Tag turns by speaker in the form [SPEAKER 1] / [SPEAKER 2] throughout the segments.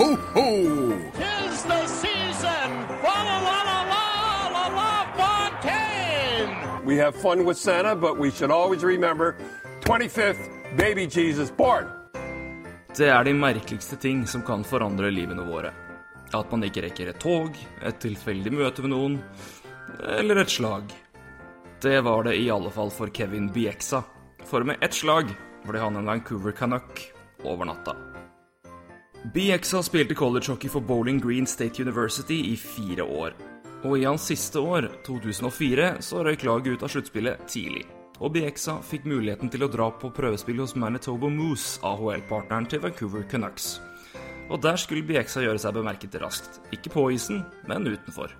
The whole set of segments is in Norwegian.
[SPEAKER 1] ho, ho!
[SPEAKER 2] Tis the season! Fa la la la la la la Fontaine!
[SPEAKER 1] We have fun with Santa, but we should always remember 25th, baby Jesus born.
[SPEAKER 3] Det er de merkeligste ting som kan forandre livene våre. At man ikke rekker et tog, et tilfeldig møte med noen, eller et slag. Det var det i alle fall for Kevin Bieksa, for med ett slag ble han en Vancouver Canuck over natta. Bieksa spilte collegehockey for Bowling Green State University i fire år. Og i hans siste år, 2004, så røyk laget ut av sluttspillet tidlig og BXA fikk muligheten til å dra på prøvespill hos Manitoba Moose, AHL-partneren til Vancouver Canucks. Og der skulle BXA gjøre seg bemerket raskt. Ikke på isen, men utenfor.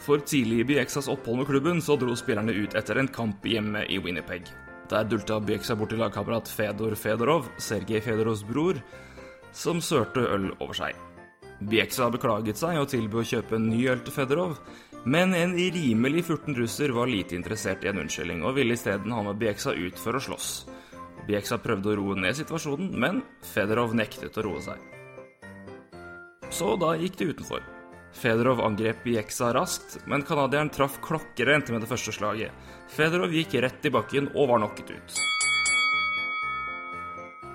[SPEAKER 3] For tidlig i BXAs opphold med klubben så dro spillerne ut etter en kamp hjemme i Winnipeg. Der dulta BXA bort til lagkamerat Fedor Fedorov, Sergej Fedorovs bror, som sørte øl over seg. Bjeksa beklaget seg og tilbød å kjøpe en ny øl til Fedorov, men en rimelig furten russer var lite interessert i en unnskyldning, og ville isteden ha med Bieksa ut for å slåss. Bieksa prøvde å roe ned situasjonen, men Fedorov nektet å roe seg. Så da gikk det utenfor. Fedorov angrep Bieksa raskt, men canadieren traff klokkerent med det første slaget. Fedorov gikk rett i bakken og var knocket ut.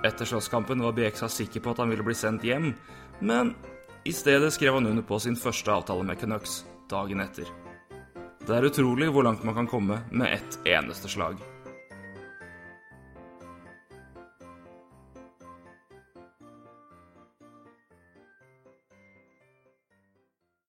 [SPEAKER 3] Etter slåsskampen var Bieksa sikker på at han ville bli sendt hjem, men i stedet skrev han under på sin første avtale med Canucks dagen etter. Det er utrolig hvor langt man kan komme med ett eneste slag.